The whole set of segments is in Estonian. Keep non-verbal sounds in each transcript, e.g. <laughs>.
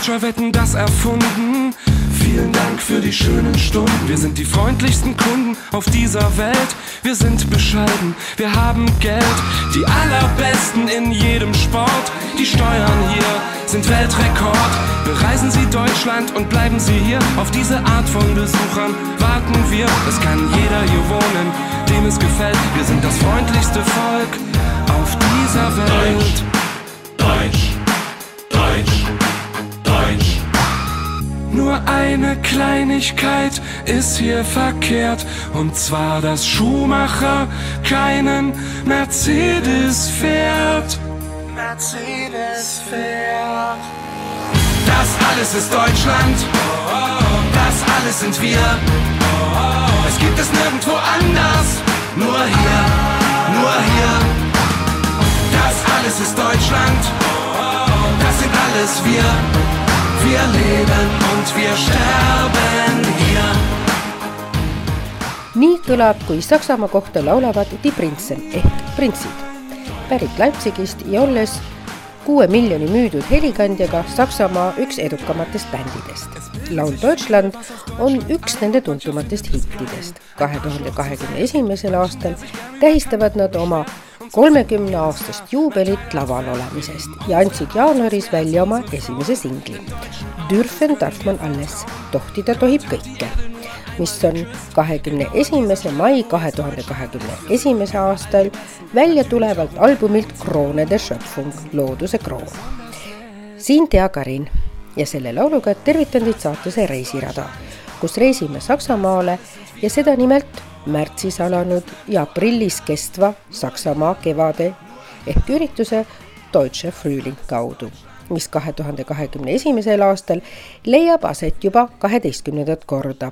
Deutscher Wetten das erfunden. Vielen Dank für die schönen Stunden. Wir sind die freundlichsten Kunden auf dieser Welt. Wir sind bescheiden, wir haben Geld. Die allerbesten in jedem Sport. Die Steuern hier sind Weltrekord. Bereisen Sie Deutschland und bleiben Sie hier. Auf diese Art von Besuchern warten wir. Es kann jeder hier wohnen, dem es gefällt. Wir sind das freundlichste Volk auf dieser Welt. Deutsch, Deutsch, Nur eine Kleinigkeit ist hier verkehrt, und zwar, dass Schumacher keinen Mercedes fährt. Mercedes fährt. Das alles ist Deutschland, das alles sind wir. Es gibt es nirgendwo anders, nur hier, nur hier. Das alles ist Deutschland, das sind alles wir. Wir leben und wir sterben hier. nii kõlab, kui Saksamaa kohta laulavad Die Prinzen ehk printsid. pärit Leipzigist ja olles kuue miljoni müüdud helikandjaga Saksamaa üks edukamatest bändidest. laul Deutschland on üks nende tuntumatest hittidest. kahe tuhande kahekümne esimesel aastal tähistavad nad oma kolmekümne aastast juubelit laval olemisest ja andsid jaanuaris välja oma esimese singli. Dürfen darf man alles, tohtida tohib kõike, mis on kahekümne esimese mai kahe tuhande kahekümne esimese aastal välja tulevalt albumilt Krone der Schöpfung, looduse kroon. siin Tea Karin ja selle lauluga tervitan teid saatuse Reisirada, kus reisime Saksamaale ja seda nimelt märtsis alanud ja aprillis kestva Saksamaa kevade ehk ürituse Deutsche Frühling kaudu, mis kahe tuhande kahekümne esimesel aastal leiab aset juba kaheteistkümnendat korda.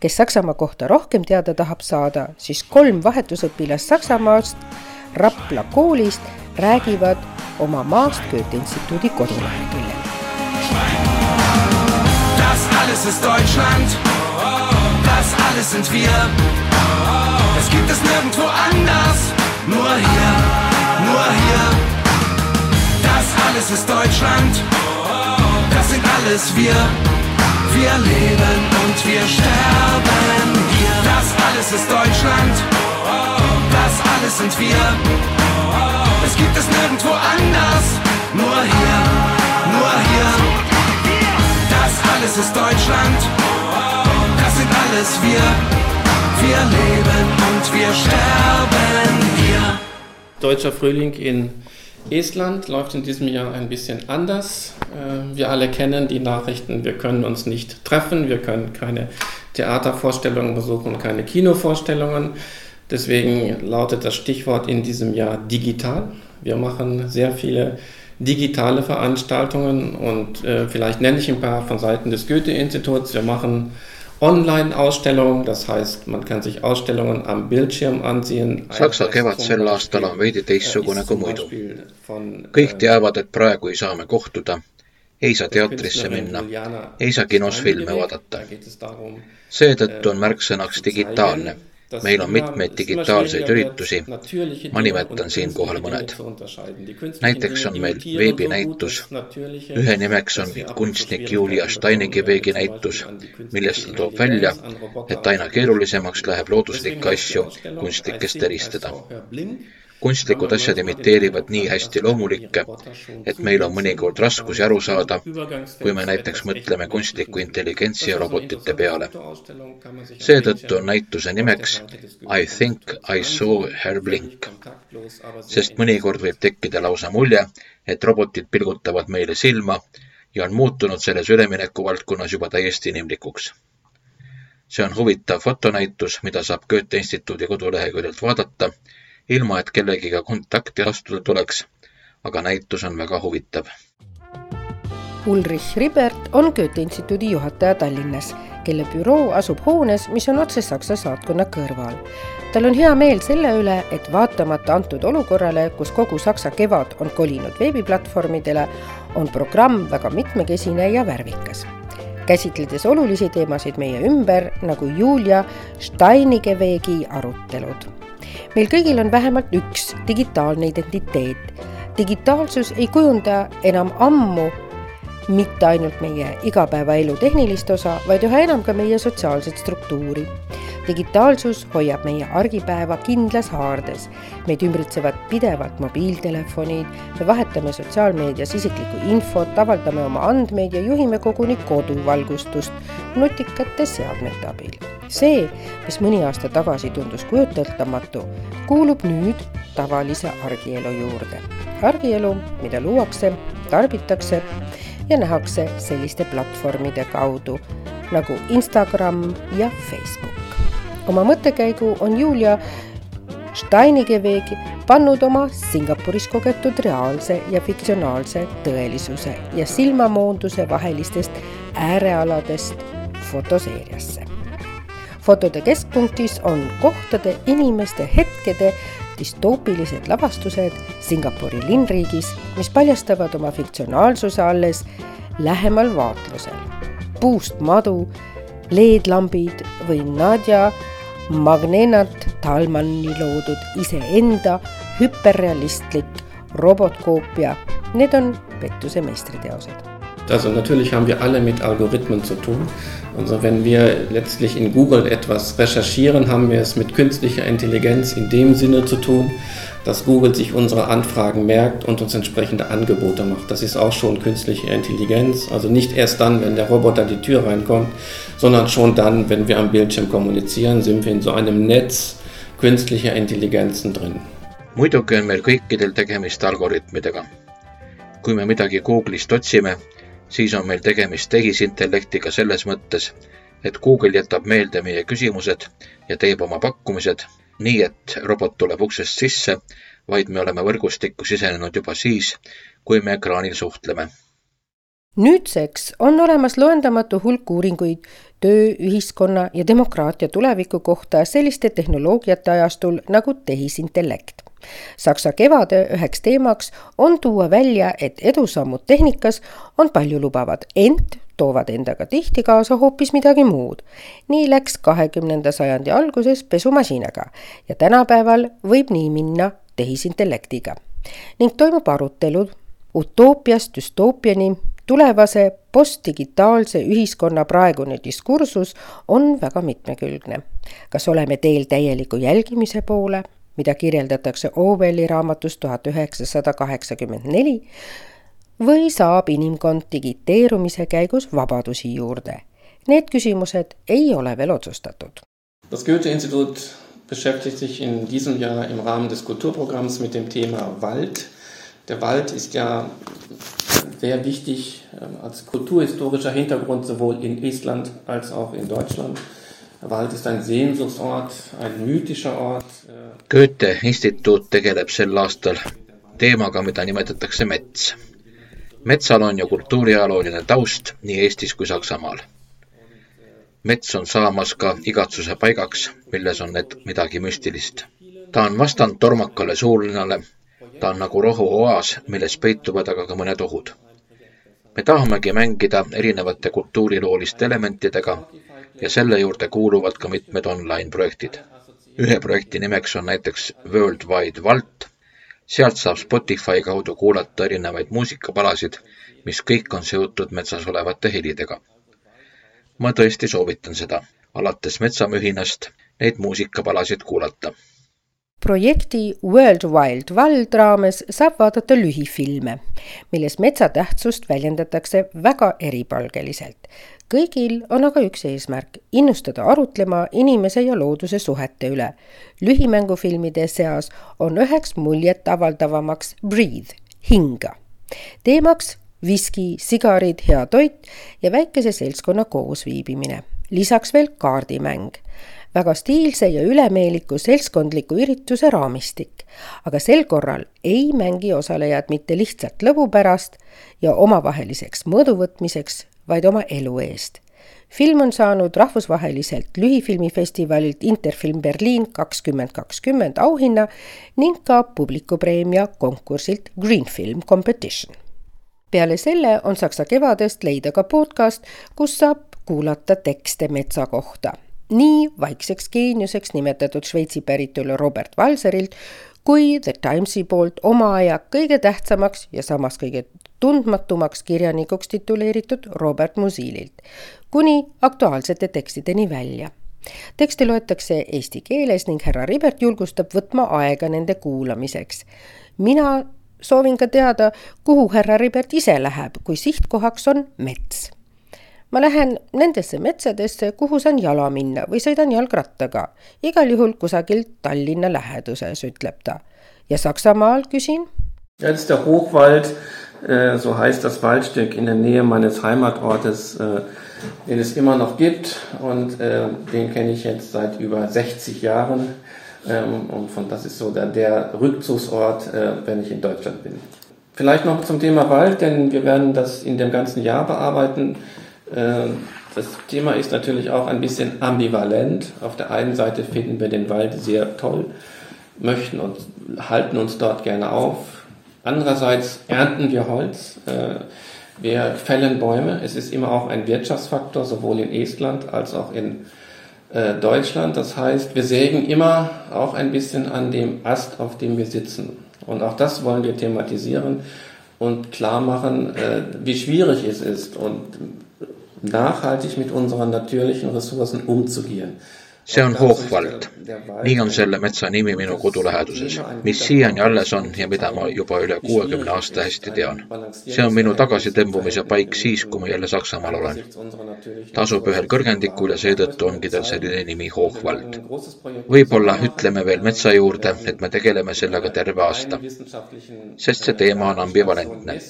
kes Saksamaa kohta rohkem teada tahab saada, siis kolm vahetusõpilast Saksamaast Rapla koolist räägivad oma maast Goethe instituudi koduleheküljel. Das alles ist Deutschland, das sind wir. Es gibt es nirgendwo anders, nur hier, nur hier. Das alles ist Deutschland, das sind alles wir. Wir leben und wir sterben hier. Das alles ist Deutschland, das alles sind wir. Es gibt es nirgendwo anders, nur hier, nur hier. Das alles ist Deutschland, sind alles wir. Wir leben und wir sterben hier. Deutscher Frühling in Estland läuft in diesem Jahr ein bisschen anders. Äh, Wir alle kennen die Nachrichten, wir können uns nicht treffen, wir können keine Theatervorstellungen besuchen, keine Kinovorstellungen. Deswegen lautet das Stichwort in diesem Jahr digital. Wir machen sehr viele digitale Veranstaltungen und äh, vielleicht nenne ich ein paar von Seiten des Goethe-Instituts. Wir machen Online-Ausstellungen, das heißt, man kann sich Ausstellungen am Bildschirm ansehen. Saksa kevad sel aastal on veidi teistsugune kui muidu. kõik teavad, et praegu ei saa me kohtuda, ei saa teatrisse minna, ei saa kinos filme vaadata. seetõttu on märksõnaks digitaalne. Meil on mitmeid digitaalseid üritusi, ma nimetan siinkohal mõned. näiteks on meil veebinäitus, ühe nimeks on kunstnik Julia Steiningevegi näitus, milles ta toob välja, et aina keerulisemaks läheb looduslikke asju kunstlikest eristada kunstlikud asjad imiteerivad nii hästi loomulikke, et meil on mõnikord raskusi aru saada, kui me näiteks mõtleme kunstliku intelligentsi ja robotite peale. seetõttu on näituse nimeks I think I saw her blink, sest mõnikord võib tekkida lausa mulje, et robotid pilgutavad meile silma ja on muutunud selles üleminekuvaldkonnas juba täiesti inimlikuks. see on huvitav fotonäitus, mida saab Goethe instituudi koduleheküljelt vaadata ilma et kellegiga kontakti astuda tuleks, aga näitus on väga huvitav. Ulrich Ribert on Goethe instituudi juhataja Tallinnas, kelle büroo asub hoones, mis on otse Saksa saatkonna kõrval. tal on hea meel selle üle, et vaatamata antud olukorrale, kus kogu Saksa kevad on kolinud veebiplatvormidele, on programm väga mitmekesine ja värvikas käsitledes olulisi teemasid meie ümber, nagu Julia Steinigevegi arutelud. Meil kõigil on vähemalt üks digitaalne identiteet. digitaalsus ei kujunda enam ammu mitte ainult meie igapäevaelu tehnilist osa, vaid üha enam ka meie sotsiaalset struktuuri digitaalsus hoiab meie argipäeva kindlas haardes. meid ümbritsevad pidevalt mobiiltelefonid, me vahetame sotsiaalmeedias isiklikku infot, avaldame oma andmeid ja juhime koguni koduvalgustust nutikate seadmete abil. see, mis mõni aasta tagasi tundus kujuteldamatu, kuulub nüüd tavalise argielu juurde. argielu, mida luuakse, tarbitakse ja nähakse selliste platvormide kaudu nagu Instagram ja Facebook oma mõttekäigu on Julia Steinigeveg pannud oma Singapuris kogetud reaalse ja fiktsionaalse tõelisuse ja silmamoonduse vahelistest äärealadest fotoseeriasse. fotode keskpunktis on kohtade, inimeste, hetkede distoopilised lavastused Singapuri linnriigis, mis paljastavad oma fiktsionaalsuse alles lähemal vaatlusel. puust madu, LED-lambid või Nadja Magnenat Talmanni loodud iseenda hüperrealistlik robotkoopia. Need on pettuse meistriteosed. Also natürlich haben wir alle mit Algorithmen zu tun. Also wenn wir letztlich in Google etwas recherchieren, haben wir es mit künstlicher Intelligenz in dem Sinne zu tun, dass Google sich unsere Anfragen merkt und uns entsprechende Angebote macht. Das ist auch schon künstliche Intelligenz. Also nicht erst dann, wenn der Roboter die Tür reinkommt, sondern schon dann, wenn wir am Bildschirm kommunizieren, sind wir in so einem Netz künstlicher Intelligenzen drin. muidugi on meil kõikidel tegemist algoritmidega. kui me midagi Google'ist otsime, siis on meil tegemist tehisintellektiga selles mõttes, et Google jätab meelde meie küsimused ja teeb oma pakkumised nii, et robot tuleb uksest sisse, vaid me oleme võrgustikku sisenenud juba siis, kui me ekraanil suhtleme. nüüdseks on olemas loendamatu hulk uuringuid töö, ühiskonna ja demokraatia tuleviku kohta selliste tehnoloogiate ajastul nagu tehisintellekt. Saksa kevade üheks teemaks on tuua välja, et edusammud tehnikas on paljulubavad, ent toovad endaga tihti kaasa hoopis midagi muud. nii läks kahekümnenda sajandi alguses pesumasinaga ja tänapäeval võib nii minna tehisintellektiga. ning toimub arutelud utoopiast düstoopiani, tulevase postdigitaalse ühiskonna praegune diskursus on väga mitmekülgne. kas oleme teel täieliku jälgimise poole, mida kirjeldatakse Orwelli raamatus tuhat üheksasada kaheksakümmend neli, või saab inimkond digiteerumise käigus vabadusi juurde? Need küsimused ei ole veel otsustatud. Das Goethe-Institut beschäftigt sich in diesem Jahr im Rahmen des Kulturprogramms mit dem Thema Wald. Der Wald ist ja sehr wichtig ähm, als kulturhistorischer Hintergrund sowohl in Estland als auch in Deutschland. Wald ist ein Sehnsuchtsort, ein mythischer Ort. Äh, Goethe instituut tegeleb sel aastal teemaga, mida nimetatakse mets metsal on ju kultuuriajalooline taust nii Eestis kui Saksamaal. mets on saamas ka igatsuse paigaks, milles on midagi müstilist. ta on vastand tormakale suurlinnale, ta on nagu rohuoaas, milles peituvad aga ka mõned ohud. me tahamegi mängida erinevate kultuurilooliste elementidega ja selle juurde kuuluvad ka mitmed online projektid. ühe projekti nimeks on näiteks World Wide Vault sealt saab Spotify kaudu kuulata erinevaid muusikapalasid, mis kõik on seotud metsas olevate helidega. ma tõesti soovitan seda, alates metsamühinast neid muusikapalasid kuulata projekti World Wild Wald raames saab vaadata lühifilme, milles metsa tähtsust väljendatakse väga eripalgeliselt kõigil on aga üks eesmärk, innustada arutlema inimese ja looduse suhete üle. lühimängufilmide seas on üheks muljetavaldavamaks Breathe, hinga. teemaks viski, sigarid, hea toit ja väikese seltskonna koosviibimine. lisaks veel kaardimäng. Väga stiilse ja ülemeeliku seltskondliku ürituse raamistik, aga sel korral ei mängi osalejad mitte lihtsalt lõbu pärast ja omavaheliseks mõõduvõtmiseks, vaid oma elu eest. film on saanud rahvusvaheliselt lühifilmifestivalilt Interfilm Berliin kakskümmend kakskümmend auhinna ning ka publikupreemia konkursilt Green Film Competition peale selle on Saksa kevadest leida ka podcast, kus saab kuulata tekste metsa kohta. Nii vaikseks geeniuseks nimetatud Šveitsi päritolu Robert Walserilt kui The Timesi poolt oma aja kõige tähtsamaks ja samas kõige tundmatumaks kirjanikuks tituleeritud Robert Musillilt, kuni aktuaalsete tekstideni välja tekste loetakse eesti keeles ning härra Ribert julgustab võtma aega nende kuulamiseks. mina soovin ka teada, kuhu härra Ribert ise läheb, kui sihtkohaks on mets. Ma lähen nendesse metsadesse, kuhu saan jala minna või sõidan jalgrattaga, igal juhul kusagilt Tallinna läheduses, ütleb ta. ja Saksamaal küsin. Das ist der Hochwald, äh, so heißt das Waldstück in der Nähe meines Heimatortes, äh, den es immer noch gibt und äh, den kenne ich jetzt seit über 60 Jahren Ähm, und von, das ist so der, der Rückzugsort, wenn ich in Deutschland bin. Vielleicht noch zum Thema Wald, denn wir werden das in dem ganzen Jahr bearbeiten. Äh, das Thema ist natürlich auch ein bisschen ambivalent. Auf der einen Seite finden wir den Wald sehr toll, möchten und halten uns dort gerne auf. Andererseits ernten wir Holz. Äh, wir fällen Bäume. Es ist immer auch ein Wirtschaftsfaktor, sowohl in Estland als auch in äh, Deutschland. Das heißt, wir sägen immer auch ein bisschen an dem Ast, auf dem wir sitzen. Und auch das wollen wir thematisieren und klar machen, äh, wie schwierig es ist und nachhaltig mit unseren natürlichen Ressourcen umzugehen. see on Hochwald. nii on selle metsa nimi minu kodu läheduses, mis siiani alles on ja mida ma juba üle kuuekümne aasta hästi tean. see on minu tagasitõmbumise paik siis, kui ma jälle Saksamaal olen. ta asub ühel kõrgendikul ja seetõttu ongi tal selline nimi Hochwald. võib-olla ütleme veel metsa juurde, et me tegeleme sellega terve aasta. sest see teema on ambivalentne.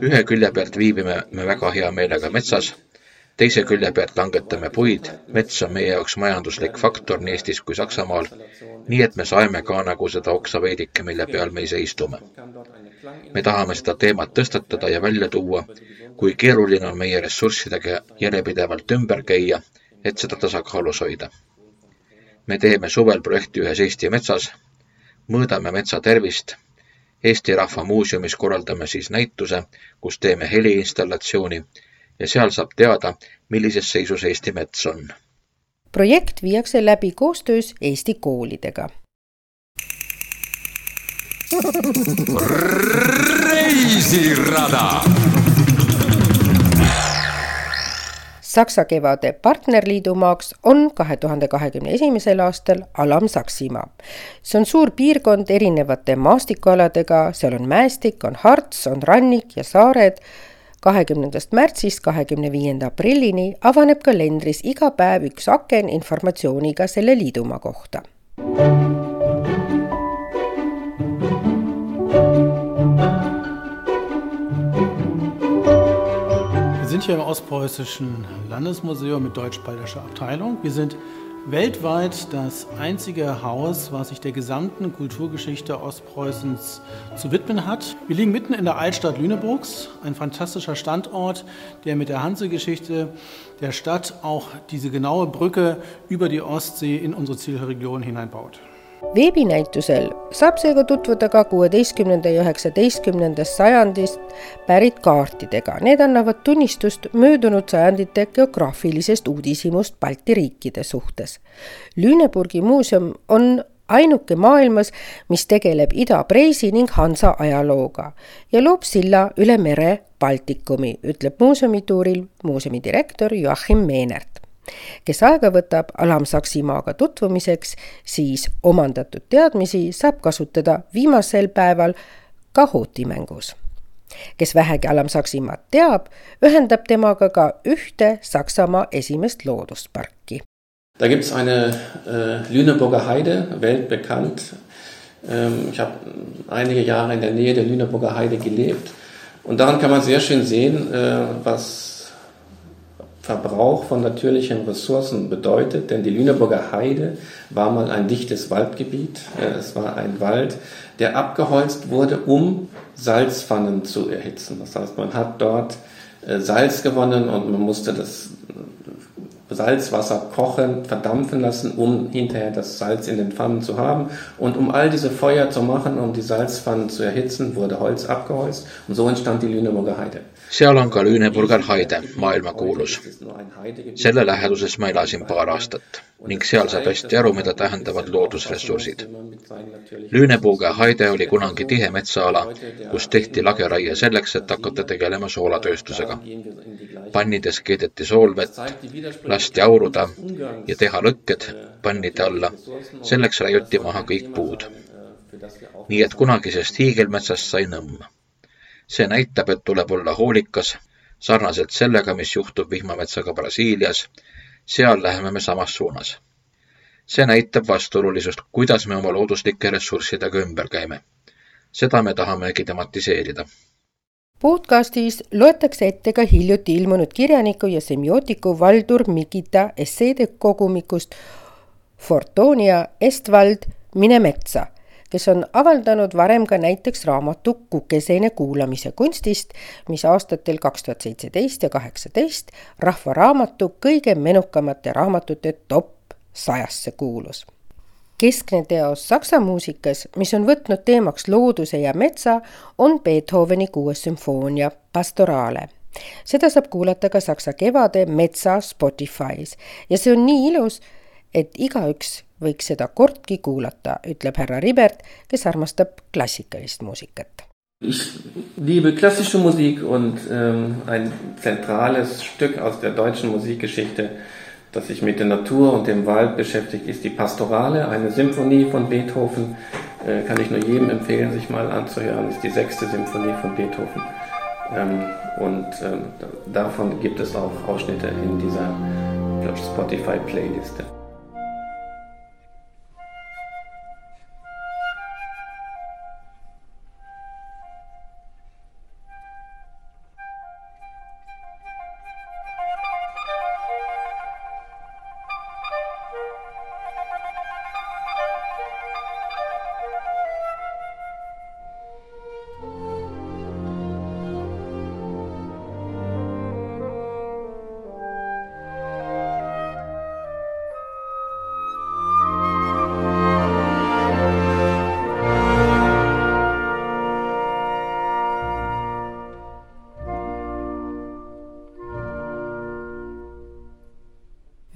ühe külje pealt viibime me väga hea meelega metsas teise külje pealt langetame puid, mets on meie jaoks majanduslik faktor nii Eestis kui Saksamaal, nii et me saeme ka nagu seda oksa veidike, mille peal me ise istume. me tahame seda teemat tõstatada ja välja tuua, kui keeruline on meie ressurssidega järjepidevalt ümber käia, et seda tasakaalus hoida. me teeme suvel projekti ühes Eesti metsas, mõõdame metsa tervist Eesti Rahva Muuseumis korraldame siis näituse, kus teeme heliinstallatsiooni ja seal saab teada, millises seisus Eesti mets on. projekt viiakse läbi koostöös Eesti koolidega. reisirada Saksa kevade partnerliidumaaks on kahe tuhande kahekümne esimesel aastal Alam-Saksimaa. see on suur piirkond erinevate maastikualadega, seal on mäestik, on harts, on rannik ja saared kahekümnendast märtsist kahekümne viienda aprillini avaneb kalendris iga päev üks aken informatsiooniga selle liidumaa kohta. Wir sind hier im Ostpreußischen Landesmuseum mit deutsch-bayerischer Abteilung. Wir sind weltweit das einzige Haus, was sich der gesamten Kulturgeschichte Ostpreußens zu widmen hat. Wir liegen mitten in der Altstadt Lüneburgs, ein fantastischer Standort, der mit der Hansegeschichte der Stadt auch diese genaue Brücke über die Ostsee in unsere Zielregion hineinbaut. Veebinäitusel saab seega tutvuda ka kuueteistkümnenda ja üheksateistkümnendast sajandist pärit kaartidega. Need annavad tunnistust möödunud sajandite geograafilisest uudishimust Balti riikide suhtes. Lüneburgi muuseum on ainuke maailmas, mis tegeleb Ida-Preisi ning Hansa ajalooga ja loob silla üle mere Baltikumi, ütleb muuseumituuril muuseumi direktor Joachim Meenert kes aega võtab Alam-Saksimaaga tutvumiseks, siis omandatud teadmisi saab kasutada viimasel päeval Kahooti mängus. kes vähegi Alam-Saksimaad teab, ühendab temaga ka ühte Saksamaa esimest loodusparki. Da gibt es eine äh, Lüneburger Heide, weltbekannt. Ähm, ich habe einige Jahre in der Nähe der Lüneburger Heide gelebt. Und daran kann man sehr schön sehen, äh, was Verbrauch von natürlichen Ressourcen bedeutet, denn die Lüneburger Heide war mal ein dichtes Waldgebiet. Es war ein Wald, der abgeholzt wurde, um Salzpfannen zu erhitzen. Das heißt, man hat dort äh, Salz gewonnen und man musste das Salzwasser kochen, verdampfen lassen, um hinterher das Salz in den Pfannen zu haben. Und um all diese Feuer zu machen, um die Salzpfannen zu erhitzen, wurde Holz abgeholzt und so entstand die Lüneburger Heide. Seal on ka Lüneburger Heide, maailmakuulus. selle läheduses ma elasin paar aastat ning seal saab hästi aru, mida tähendavad loodusressursid. Lüneburger Heide oli kunagi tihe metsaala, kus tehti lageraie selleks, et hakata tegelema soolatööstusega. pannides keedeti soolvett, lasti auruda ja teha lõkked pannide alla. selleks raiuti maha kõik puud. nii et kunagisest hiigelmetsast sai nõmm see näitab, et tuleb olla hoolikas, sarnaselt sellega, mis juhtub vihmametsaga Brasiilias. seal läheme me samas suunas. see näitab vastuolulisust, kuidas me oma looduslike ressurssidega ümber käime. seda me tahamegi tematiseerida podcastis loetakse ette ka hiljuti ilmunud kirjaniku ja semiootiku Valdur Mikita esseede kogumikust Fortonia Estvald Mine metsa kes on avaldanud varem ka näiteks raamatu Kukeseene kuulamise kunstist, mis aastatel kaks tuhat seitseteist ja kaheksateist Rahva Raamatu kõige menukamate raamatute top sajasse kuulus. keskne teos saksa muusikas, mis on võtnud teemaks looduse ja metsa, on Beethoveni kuues sümfoonia Pastorale seda saab kuulata ka Saksa kevade Metsa Spotify's ja see on nii ilus, et igaüks võiks seda kordki kuulata, ütleb härra Ribert, kes armastab klassikalist muusikat. Ich liebe klassische Musik und ähm, ein zentrales Stück aus der deutschen Musikgeschichte, das sich mit der Natur und dem Wald beschäftigt, ist die Pastorale, eine Symphonie von Beethoven. Äh, kann ich nur jedem empfehlen, sich mal anzuhören. Ist die sechste Symphonie von Beethoven. Ähm, und ähm, davon gibt es auch Ausschnitte in dieser Spotify-Playliste.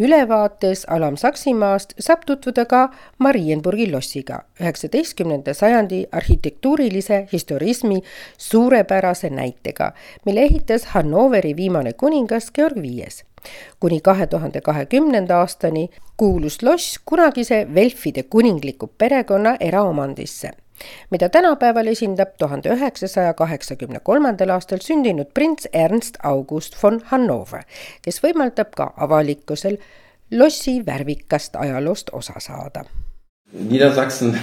Ülevaates Alam-Saksimaast saab tutvuda ka Marienburgi lossiga, üheksateistkümnenda sajandi arhitektuurilise historismi suurepärase näitega, mille ehitas Hannoveri viimane kuningas Georg Viies. kuni kahe tuhande kahekümnenda aastani kuulus loss kunagise Velfide kuningliku perekonna eraomandisse mida tänapäeval esindab tuhande üheksasaja kaheksakümne kolmandal aastal sündinud prints Ernst August von Hannover, kes võimaldab ka avalikkusel lossi värvikast ajaloost osa saada. Niedersachsen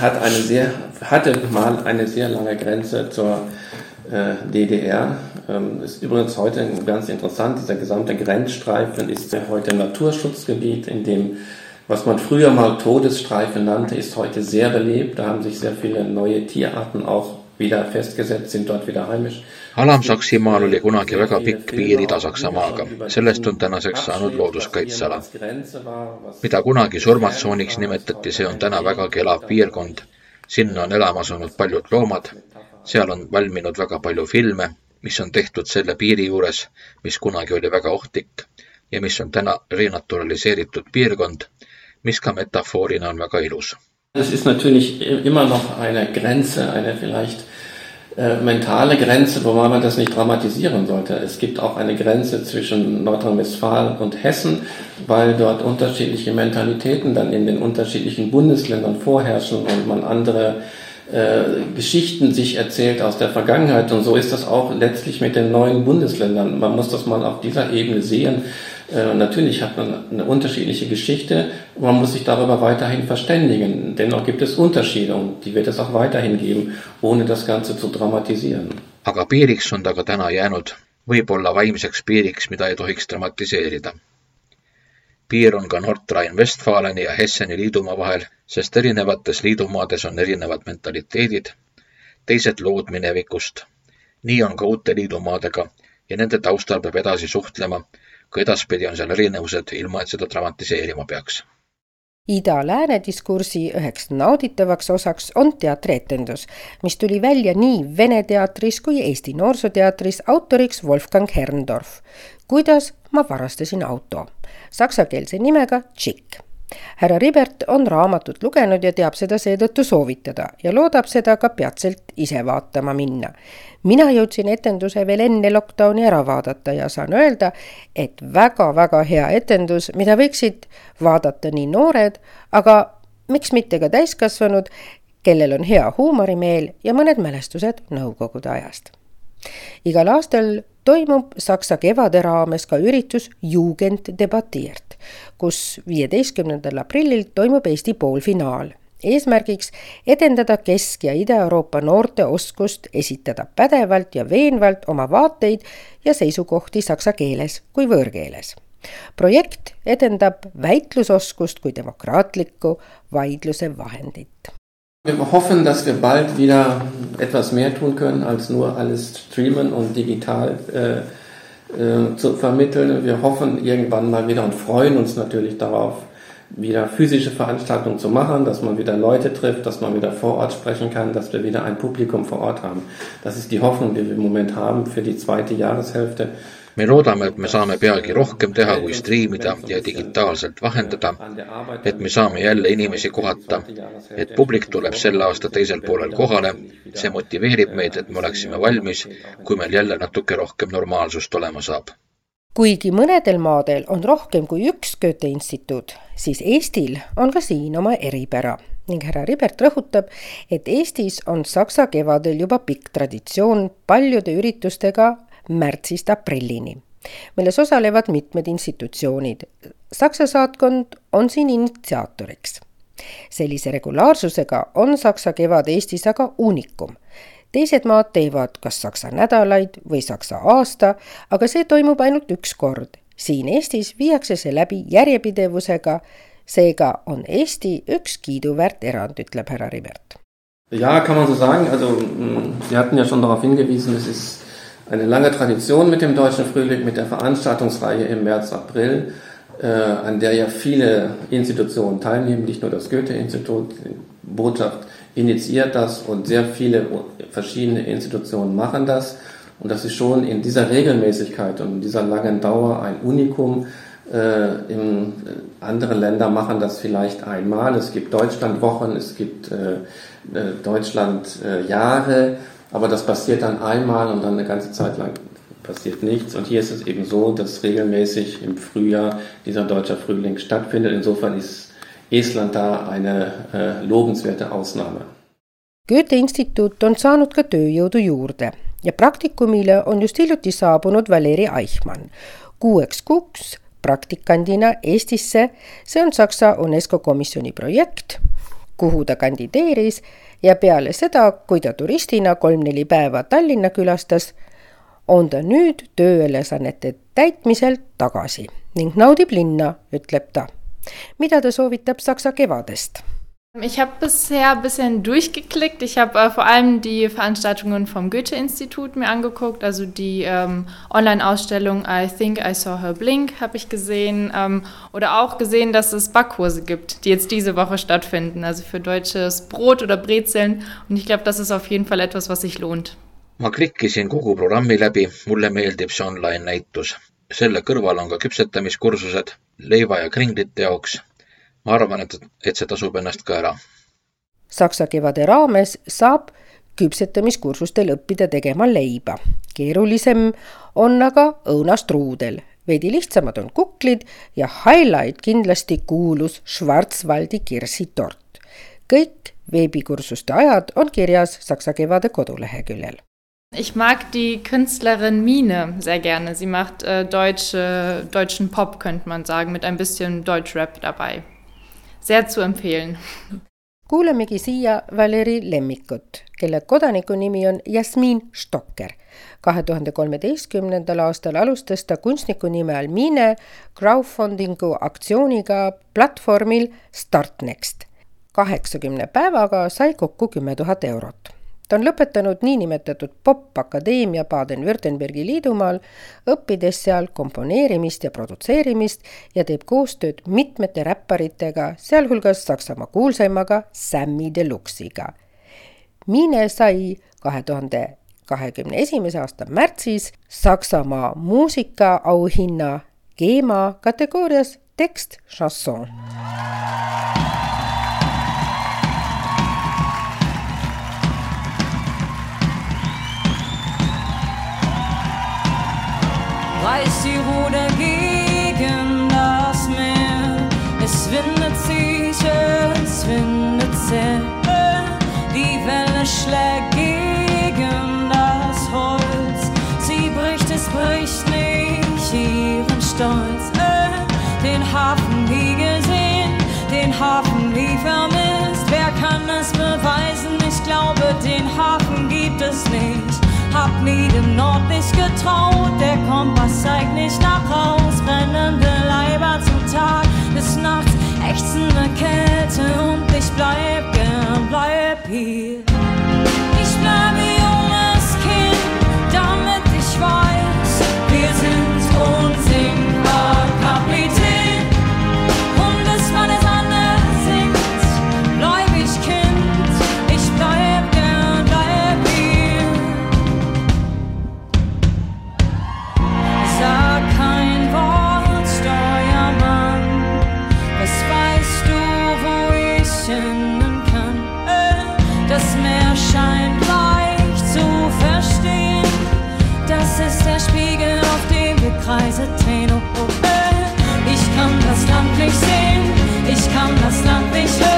hat eine sehr, hatte mal eine sehr lange Grenze zur äh, DDR. Ähm, ist übrigens heute ganz interessant, dieser gesamte Grenzstreifen ist heute Naturschutzgebiet, in dem Was man früher mal Todesstreife nannte, ist heute sehr belebt. Da haben sich sehr viele neue Tierarten auch wieder festgesetzt, sind dort wieder heimisch. Alam-Saksimaal oli kunagi väga pikk piir Ida-Saksamaaga, sellest on tänaseks saanud looduskaitseala. mida kunagi surmatsooniks nimetati, see on täna vägagi elav piirkond. sinna on elama asunud paljud loomad, seal on valminud väga palju filme, mis on tehtud selle piiri juures, mis kunagi oli väga ohtlik ja mis on täna renaturaliseeritud piirkond mis ka metafoorina on väga ilus. Es ist natürlich immer noch eine Grenze, eine vielleicht äh, mentale Grenze, wobei man das nicht dramatisieren sollte. Es gibt auch eine Grenze zwischen Nordrhein-Westfalen und Hessen, weil dort unterschiedliche Mentalitäten dann in den unterschiedlichen Bundesländern vorherrschen und man andere äh, Geschichten sich erzählt aus der Vergangenheit. Und so ist das auch letztlich mit den neuen Bundesländern. Man muss das mal auf dieser Ebene sehen. Äh, natürlich hat man eine unterschiedliche Geschichte, man muss sich darüber weiterhin verständigen. Dennoch gibt es Unterschiede und die wird es auch weiterhin geben, ohne das Ganze zu dramatisieren. aga piiriks on ta ka täna jäänud võib-olla vaimseks piiriks, mida ei tohiks dramatiseerida. piir on ka Nordrhein-Westfaleni ja Hesseni liidumaa vahel, sest erinevates liidumaades on erinevad mentaliteedid, teised lood minevikust. nii on ka uute liidumaadega ja nende taustal peab edasi suhtlema, ka edaspidi on seal erinevused, ilma et seda dramatiseerima peaks. Ida-lääne diskursi üheks nauditavaks osaks on teatrietendus, mis tuli välja nii Vene teatris kui Eesti Noorsooteatris autoriks Wolfgang Herrndorf. kuidas ma varastasin auto, saksakeelse nimega Chick härra Ribert on raamatut lugenud ja teab seda seetõttu soovitada ja loodab seda ka peatselt ise vaatama minna. mina jõudsin etenduse veel enne lockdowni ära vaadata ja saan öelda, et väga-väga hea etendus, mida võiksid vaadata nii noored, aga miks mitte ka täiskasvanud, kellel on hea huumorimeel ja mõned mälestused Nõukogude ajast. Igal aastal toimub Saksa kevade raames ka üritus Jugend debatiert, kus viieteistkümnendal aprillil toimub Eesti poolfinaal. eesmärgiks edendada Kesk- ja Ida-Euroopa noorte oskust esitada pädevalt ja veenvalt oma vaateid ja seisukohti saksa keeles kui võõrkeeles projekt edendab väitlusoskust kui demokraatlikku vaidluse vahendit Wir hoffen, dass wir bald wieder etwas mehr tun können, als nur alles streamen und digital äh, äh, zu vermitteln. Wir hoffen irgendwann mal wieder und freuen uns natürlich darauf, wieder physische Veranstaltungen zu machen, dass man wieder Leute trifft, dass man wieder vor Ort sprechen kann, dass wir wieder ein Publikum vor Ort haben. Das ist die Hoffnung, die wir im Moment haben für die zweite Jahreshälfte. Me loodame, et me saame peagi rohkem teha kui striimida ja digitaalselt vahendada, et me saame jälle inimesi kohata, et publik tuleb selle aasta teisel poolel kohale, see motiveerib meid, et me oleksime valmis, kui meil jälle natuke rohkem normaalsust olema saab. Kuigi mõnedel maadel on rohkem kui üks Goethe instituut, siis Eestil on ka siin oma eripära. Ning härra Ribert rõhutab, et Eestis on saksa kevadel juba pikk traditsioon paljude üritustega märtsist aprillini, milles osalevad mitmed institutsioonid. Saksa saatkond on siin initsiaatoriks. sellise regulaarsusega on Saksa kevad Eestis aga uunikum teised maad teevad kas saksa nädalaid või saksa aasta, aga see toimub ainult üks kord. siin Eestis viiakse see läbi järjepidevusega, seega on Eesti üks kiiduväärt erand, ütleb härra Ribert. Ja, kann man so sagen. Also, mm, Sie hatten ja schon darauf hingewiesen, es ist eine lange Tradition mit dem Deutschen Frühling, mit der Veranstaltungsreihe im März, April, äh, an der ja viele Institutionen teilnehmen, nicht nur das Goethe-Institut, Botschaft initiiert das und sehr viele verschiedene Institutionen machen das. Und das ist schon in dieser Regelmäßigkeit und in dieser langen Dauer ein Unikum. Äh, in, äh, andere Länder machen das vielleicht einmal. Es gibt Deutschlandwochen, es gibt äh, äh Deutschlandjahre. Aber das passiert dann einmal und dann eine ganze Zeit lang passiert nichts. Und hier ist es eben so, dass regelmäßig im Frühjahr dieser deutsche Frühling stattfindet. Insofern ist Estland da eine äh, lobenswerte Ausnahme. Goethe instituut on saanud ka tööjõudu juurde ja praktikumile on just hiljuti saabunud Valeri Eichmann kuueks kuuks praktikandina Eestisse. see on Saksa UNESCO komisjoni projekt, kuhu ta kandideeris ja peale seda, kui ta turistina kolm-neli päeva Tallinna külastas, on ta nüüd tööülesannete täitmisel tagasi ning naudib linna, ütleb ta. mida ta soovitab Saksa kevadest Ich habe bisher ein bisschen durchgeklickt. Ich habe äh, vor allem die Veranstaltungen vom Goethe-Institut mir angeguckt, also die ähm, Online-Ausstellung I Think I Saw Her Blink habe ich gesehen ähm, oder auch gesehen, dass es Backkurse gibt, die jetzt diese Woche stattfinden, also für deutsches Brot oder Brezeln. Und ich glaube, das ist auf jeden Fall etwas, was sich lohnt. ma klikkisin kogu programmi läbi, mulle meeldib see online näitus. selle kõrval on ka küpsetamiskursused leiva ja kringlite jaoks ma arvan, et, et see tasub ennast ka ära. Saksa kevade raames saab küpsetamiskursustel õppida tegema leiba. keerulisem on aga õunastruudel. veidi lihtsamad on kuklid ja highlight kindlasti kuulus Schwarzwaldi kirsitort. kõik veebikursuste ajad on kirjas Saksa kevade koduleheküljel. Ich mag die Künstlerin Mine sehr gerne. Sie macht äh, deutsche, deutschen Pop, könnte man sagen, mit ein bisschen Deutschrap dabei. Sehr zu empfehlen. kuulamegi siia Valeri Lemmikut, kelle kodaniku nimi on Jasmiin Stokker. kahe tuhande kolmeteistkümnendal aastal alustas ta kunstniku nime all Mine crowdfundingu aktsiooniga platvormil Startnext. kaheksakümne päevaga sai kokku kümme tuhat eurot ta on lõpetanud niinimetatud popakadeemia Baden-Württembergi liidumaal, õppides seal komponeerimist ja produtseerimist ja teeb koostööd mitmete räpparitega, sealhulgas Saksamaa kuulsaimaga Sammy Deluxe'iga. Mine sai kahe tuhande kahekümne esimese aasta märtsis Saksamaa muusikaauhinna GEMA kategoorias tekst chanson. Reißt die Ruder gegen das Meer. Es windet sich, es windet sehr. Die Welle schlägt gegen das Holz. Sie bricht, es bricht nicht ihren Stolz. Den Hafen nie gesehen, den Hafen nie vermisst. Wer kann es beweisen? Ich glaube, den Hafen gibt es nicht hab nie dem Nord nicht getraut. Der Kompass zeigt nicht nach Haus, brennende Leiber zum Tag des Nachts, ächzende Kälte und ich bleib gern, bleib hier. Ich kann das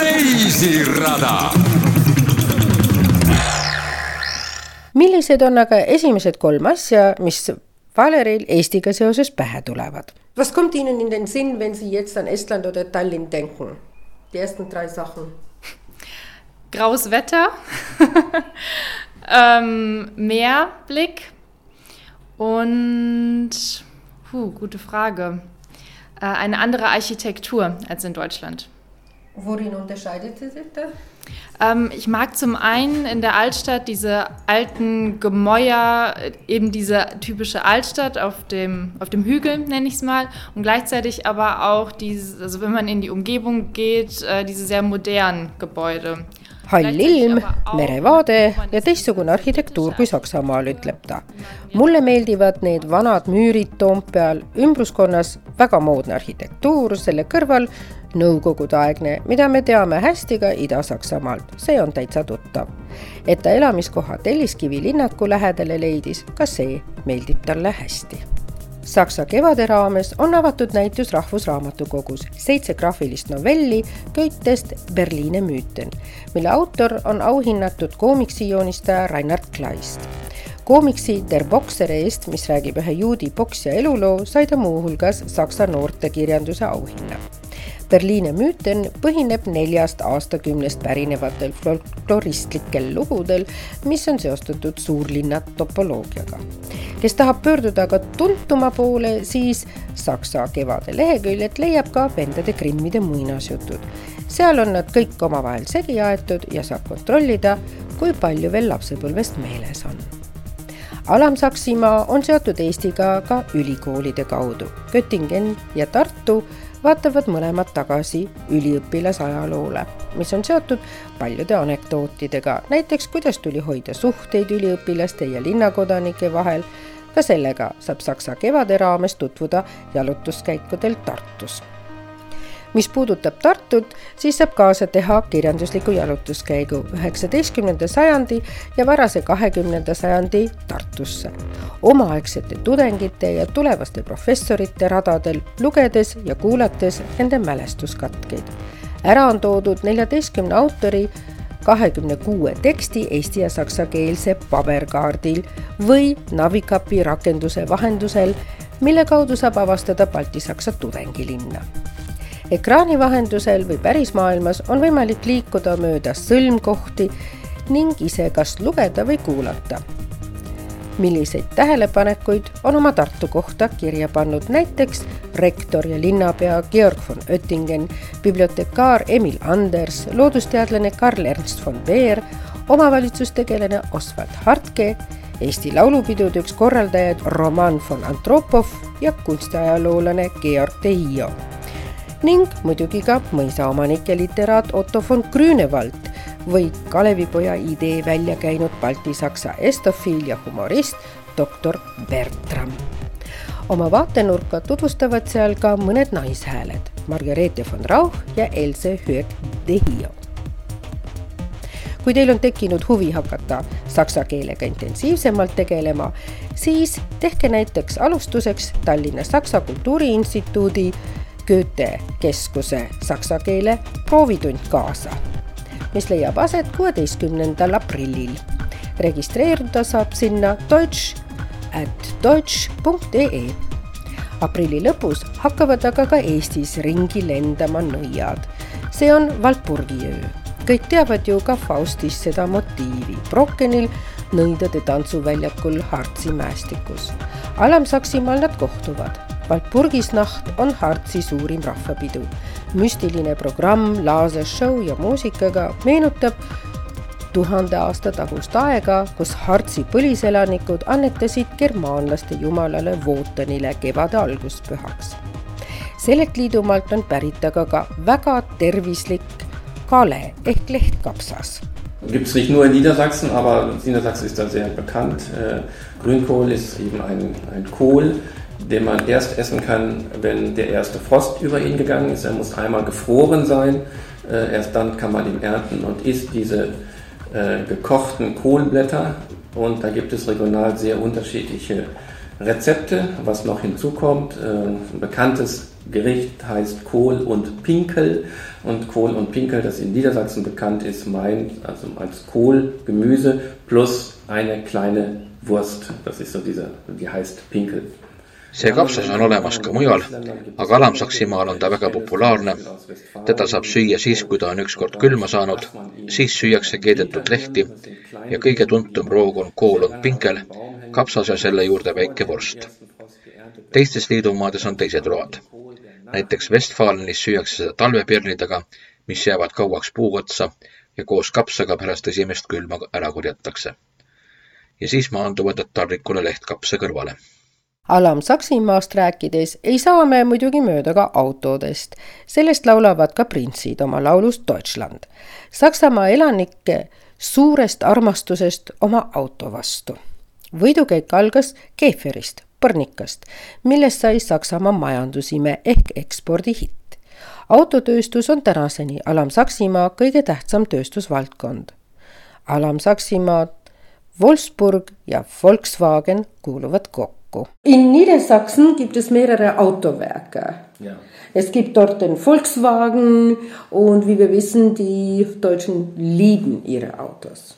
reisirada. millised on aga esimesed kolm asja, mis Valeril Eestiga seoses pähe tulevad? Was kommt Ihnen in den Sinn, wenn Sie jetzt an Estland oder Tallinn denken? Die ersten drei Sachen. Graues Wetter, <laughs> ähm, Meerblick und, puh, gute Frage, eine andere Architektur als in Deutschland. Worin unterscheidet sie sich da? Ähm, ich mag zum einen in der Altstadt diese alten Gemäuer, eben diese typische Altstadt auf dem, auf dem Hügel, nenne ich es mal, und gleichzeitig aber auch diese, also wenn man in die Umgebung geht, äh, diese sehr modernen Gebäude. Hall ilm, merevaade ja teistsugune arhitektuur kui Saksamaal, ütleb ta. mulle meeldivad need vanad müürid Toompeal, ümbruskonnas väga moodne arhitektuur, selle kõrval nõukogudeaegne, mida me teame hästi ka Ida-Saksamaalt, see on täitsa tuttav. et ta elamiskoha Telliskivi linnaku lähedale leidis, ka see meeldib talle hästi Saksa kevade raames on avatud näitus Rahvusraamatukogus seitse graafilist novelli köitest Berliine müüten, mille autor on auhinnatud koomiksijoonistaja Reinhard Kleist. koomiksi Der Boxer eest, mis räägib ühe juudi poksja eluloo, sai ta muuhulgas Saksa noortekirjanduse auhinna Berliine müüten põhineb neljast aastakümnest pärinevatel folkloristlikel lugudel, mis on seostatud suurlinna topoloogiaga. kes tahab pöörduda aga tuntuma poole, siis Saksa kevade leheküljelt leiab ka vendade Grimmide muinasjutud. seal on nad kõik omavahel segi aetud ja saab kontrollida, kui palju veel lapsepõlvest meeles on Alam-Saksimaa on seotud Eestiga ka ülikoolide kaudu. Göttingen ja Tartu vaatavad mõlemad tagasi üliõpilasajaloole, mis on seotud paljude anekdootidega, näiteks kuidas tuli hoida suhteid üliõpilaste ja linnakodanike vahel. ka sellega saab Saksa kevade raames tutvuda jalutuskäikudel Tartus mis puudutab Tartut, siis saab kaasa teha kirjandusliku jalutuskäigu üheksateistkümnenda sajandi ja varase kahekümnenda sajandi Tartusse. omaaegsete tudengite ja tulevaste professorite radadel lugedes ja kuulates nende mälestuskatkeid. ära on toodud neljateistkümne autori kahekümne kuue teksti eesti ja saksakeelse paberkaardil või Navicapi rakenduse vahendusel, mille kaudu saab avastada Balti-Saksa tudengilinna ekraani vahendusel või pärismaailmas on võimalik liikuda mööda sõlmkohti ning ise kas lugeda või kuulata. milliseid tähelepanekuid on oma Tartu kohta kirja pannud näiteks rektor ja linnapea Georg von Oettingen, bibliotekaar Emil Anders, loodusteadlane Karl Ernst von Beer, omavalitsustegelane Oswald Hartke, Eesti Laulupidude üks korraldajaid Roman von Antropov ja kunstiajaloolane Georg de Hio ning muidugi ka mõisaomanik ja literaat Otto von Grünewald või Kalevipoja idee välja käinud baltisaksa estofiil ja humorist doktor Bertram. oma vaatenurka tutvustavad seal ka mõned naishääled Margareete von Rauch ja Else Höök-Dehio kui teil on tekkinud huvi hakata saksa keelega intensiivsemalt tegelema, siis tehke näiteks alustuseks Tallinna Saksa Kultuuriinstituudi Goethe keskuse saksa keele proovitund kaasa, mis leiab aset kuueteistkümnendal aprillil. registreeruda saab sinna deutsch at deutsch.ee. aprilli lõpus hakkavad aga ka Eestis ringi lendama nõiad. see on Walpurgi öö. kõik teavad ju ka Faustis seda motiivi. Brockenil nõidade tantsuväljakul Hartsi mäestikus. Alam-Saksimaal nad kohtuvad Walpurgisnacht on Hartsi suurim rahvapidu. müstiline programm, laasershow ja muusikaga meenutab tuhande aasta tagust aega, kus Hartsi põliselanikud annetasid germaanlaste jumalale Wotanile kevade alguspühaks. sellelt liidumaalt on pärit aga ka väga tervislik kale ehk lehtkapsas Gibt es nicht nur in Niedersachsen, aber Niedersachsen ist da sehr bekannt. Äh, Grünkohl ist eben ein, ein Kohl, den man erst essen kann, wenn der erste Frost über ihn gegangen ist. Er muss einmal gefroren sein, äh, erst dann kann man ihn ernten und isst diese äh, gekochten Kohlblätter. Und da gibt es regional sehr unterschiedliche Rezepte. Was noch hinzukommt, äh, ein bekanntes Gericht heißt Kohl und Pinkel und Kohl und Pinkel, das in Niedersachsen bekannt ist, meint also als Kohl, Gemüse plus eine kleine Wurst. Das ist so diese, die heißt Pinkel. See kapsas on olemas ka mujal, aga Alam-Saksimaal on ta väga populaarne. teda saab süüa siis, kui ta on ükskord külma saanud, siis süüakse keedetud lehti ja kõige tuntum roog on kool und pinkel, kapsas ja selle juurde väike vorst. teistes liidumaades on teised road. näiteks Westfalenis süüakse seda talvepirnidega, mis jäävad kauaks puu otsa ja koos kapsaga pärast esimest külma ära korjatakse. ja siis maanduvad nad taldrikule lehtkapsa kõrvale Alam-Saksimaast rääkides ei saa me muidugi mööda ka autodest. sellest laulavad ka printsid oma laulus Deutschland. Saksamaa elanike suurest armastusest oma auto vastu. võidukäik algas keeferist, põrnikast, millest sai Saksamaa majandusime ehk ekspordihitt. autotööstus on tänaseni Alam-Saksimaa kõige tähtsam tööstusvaldkond. Alam-Saksimaa, Wolfsburg ja Volkswagen kuuluvad kokku kokku. In Niedersachsen gibt es mehrere Autowerke. Ja. Es gibt dort den Volkswagen und wie wir wissen, die Deutschen lieben ihre Autos.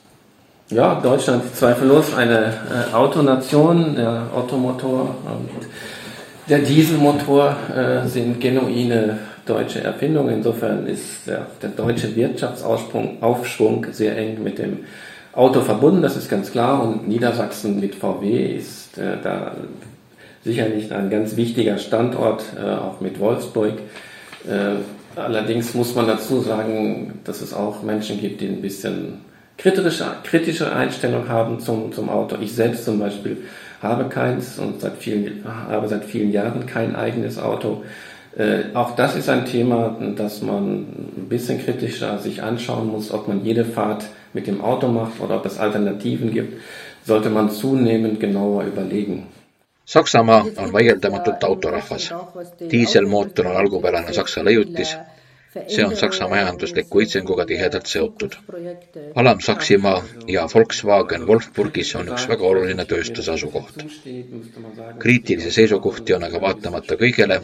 Ja, Deutschland zweifellos eine äh, Autonation. Der Automotor und der Dieselmotor äh, sind genuine deutsche Erfindungen. Insofern ist der, der deutsche Wirtschaftsaufschwung sehr eng mit dem Auto verbunden, das ist ganz klar. Und Niedersachsen mit VW ist äh, da sicherlich ein ganz wichtiger Standort, äh, auch mit Wolfsburg. Äh, allerdings muss man dazu sagen, dass es auch Menschen gibt, die ein bisschen kritische, kritische Einstellung haben zum, zum Auto. Ich selbst zum Beispiel habe keins und seit vielen, habe seit vielen Jahren kein eigenes Auto. Äh, auch das ist ein Thema, das man ein bisschen kritischer sich anschauen muss, ob man jede Fahrt mit dem Auto macht oder ob es Alternativen gibt, sollte man zunehmend genauer überlegen. Saksamaa on vaieldamatult autorahvas. diiselmootor on algupärane saksa leiutis. see on Saksa majandusliku õitsenguga tihedalt seotud. Alam-Saksimaa ja Volkswagen Wolfsburgis on üks väga oluline tööstuse asukoht. kriitilisi seisukohti on aga vaatamata kõigele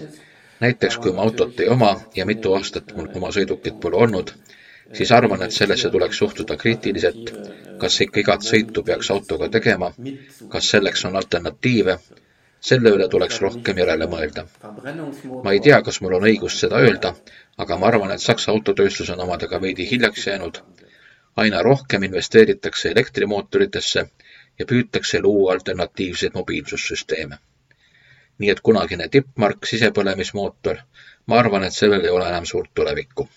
näiteks kui ma autot ei oma ja mitu aastat mul oma sõidukit pole olnud, siis arvan, et sellesse tuleks suhtuda kriitiliselt, kas ikka igat sõitu peaks autoga tegema, kas selleks on alternatiive, selle üle tuleks rohkem järele mõelda. ma ei tea, kas mul on õigus seda öelda, aga ma arvan, et Saksa autotööstus on omadega veidi hiljaks jäänud. aina rohkem investeeritakse elektrimootoritesse ja püütakse luua alternatiivseid mobiilsussüsteeme nii et kunagine tippmark, sisepõlemismootor, ma arvan, et sellel ei ole enam suurt tulevikku.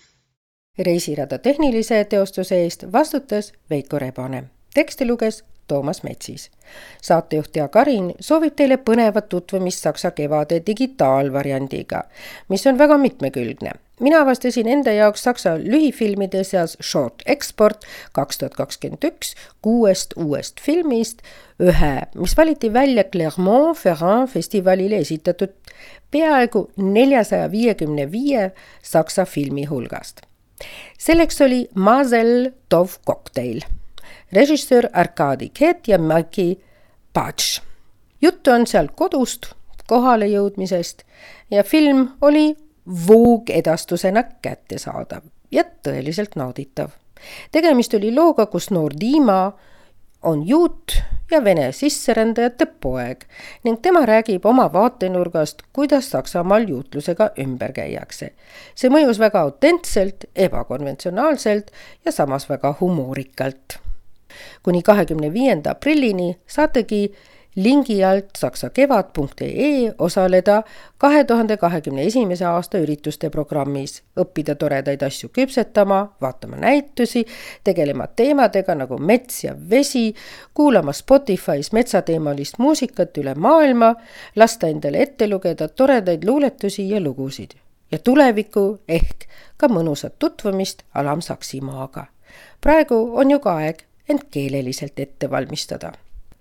Reisirada tehnilise teostuse eest vastutas Veiko Rebane. teksti luges Toomas Metsis. saatejuht Jaak Arin soovib teile põnevat tutvumist Saksa kevade digitaalvariandiga, mis on väga mitmekülgne mina avastasin enda jaoks Saksa lühifilmide seas Short Export kaks tuhat kakskümmend üks kuuest uuest filmist ühe, mis valiti välja Clermont-Ferrand festivalile esitatud peaaegu neljasaja viiekümne viie Saksa filmi hulgast. Selleks oli Mazel Tov Cocktail, režissöör Arkadi Ket ja Maki Patš. juttu on seal kodust, kohalejõudmisest ja film oli voogedastusena kättesaadav ja tõeliselt nauditav. tegemist oli looga, kus noor Dima on juut ja vene sisserändajate poeg ning tema räägib oma vaatenurgast, kuidas Saksamaal juutlusega ümber käiakse. see mõjus väga autentselt, ebakonventsionaalselt ja samas väga humoorikalt. kuni kahekümne viienda aprillini saategi lingi alt saksakevad.ee osaleda kahe tuhande kahekümne esimese aasta ürituste programmis, õppida toredaid asju küpsetama, vaatama näitusi, tegelema teemadega nagu mets ja vesi, kuulama Spotify's metsateemalist muusikat üle maailma, lasta endale ette lugeda toredaid luuletusi ja lugusid. Ja tuleviku ehk ka mõnusat tutvumist Alam-Saksimaaga. praegu on ju ka aeg end keeleliselt ette valmistada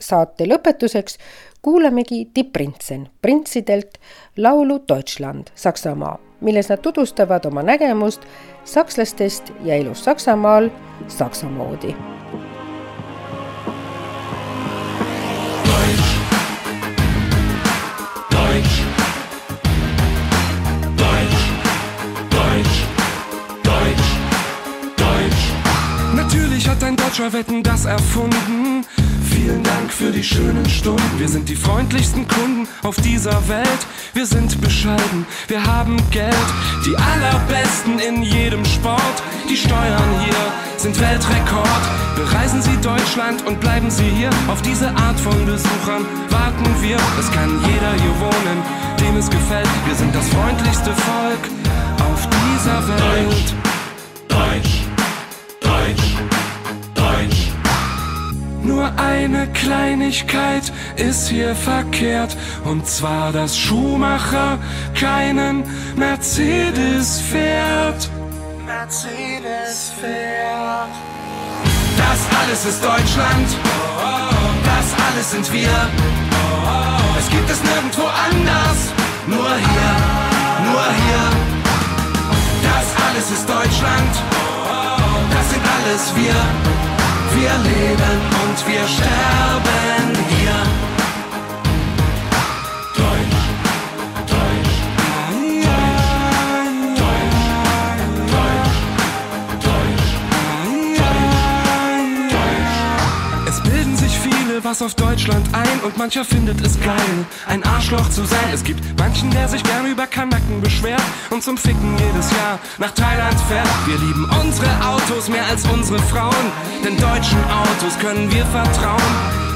saate lõpetuseks kuulamegi Die Prinzen printsidelt laulu Deutschland, Saksamaa, milles nad tutvustavad oma nägemust sakslastest ja elust Saksamaal saksa moodi Deutscher Wetten das erfunden. Vielen Dank für die schönen Stunden. Wir sind die freundlichsten Kunden auf dieser Welt. Wir sind bescheiden, wir haben Geld. Die allerbesten in jedem Sport. Die Steuern hier sind Weltrekord. Bereisen Sie Deutschland und bleiben Sie hier. Auf diese Art von Besuchern warten wir. Es kann jeder hier wohnen, dem es gefällt. Wir sind das freundlichste Volk auf dieser Welt. Deutsch, Nur eine Kleinigkeit ist hier verkehrt, und zwar, dass Schuhmacher keinen Mercedes fährt. Mercedes fährt. Das alles ist Deutschland, das alles sind wir. Es gibt es nirgendwo anders, nur hier, nur hier. Das alles ist Deutschland, das sind alles wir. Wir leben und wir sterben hier. Viele was auf Deutschland ein und mancher findet es geil, ein Arschloch zu sein. Es gibt manchen, der sich gern über Kanacken beschwert und zum Ficken jedes Jahr nach Thailand fährt. Wir lieben unsere Autos mehr als unsere Frauen, denn deutschen Autos können wir vertrauen.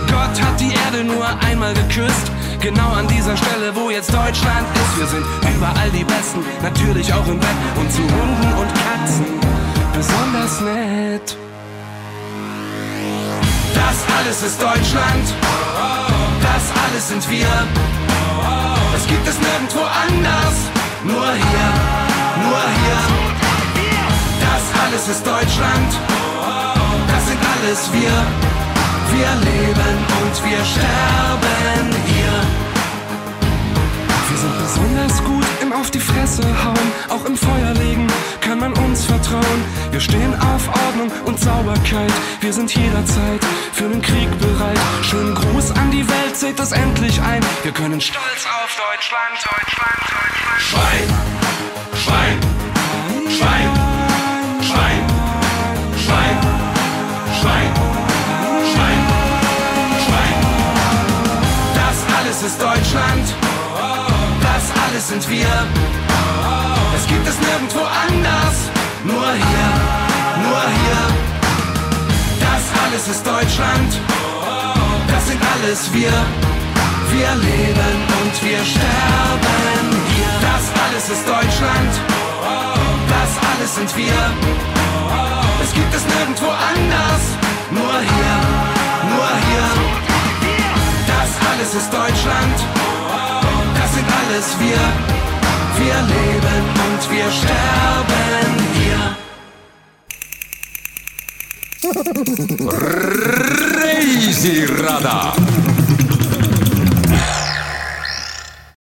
Gott hat die Erde nur einmal geküsst, genau an dieser Stelle, wo jetzt Deutschland ist. Wir sind überall die Besten, natürlich auch im Bett und zu Hunden und Katzen besonders nett. Das alles ist Deutschland. Das alles sind wir. Das gibt es nirgendwo anders. Nur hier, nur hier. Das alles ist Deutschland. Das sind alles wir. Wir leben und wir sterben hier. Wir sind besonders gut im Auf die Fresse hauen. Auch im Feuer legen kann man uns vertrauen. Wir stehen auf Ordnung und Sauberkeit. Wir sind jederzeit für den Krieg bereit. Schönen Gruß an die Welt, seht es endlich ein. Wir können stolz auf Deutschland, Deutschland, Deutschland. Schwein, Schwein, Schwein, Schwein, Das sind wir. Es gibt es nirgendwo anders. Nur hier, nur hier. Das alles ist Deutschland. Das sind alles wir. Wir leben und wir sterben hier. Das alles ist Deutschland. Das alles sind wir. Es gibt es nirgendwo anders. Nur hier, nur hier. Das alles ist Deutschland. Sind alles wir. Wir leben und wir sterben hier. reisirada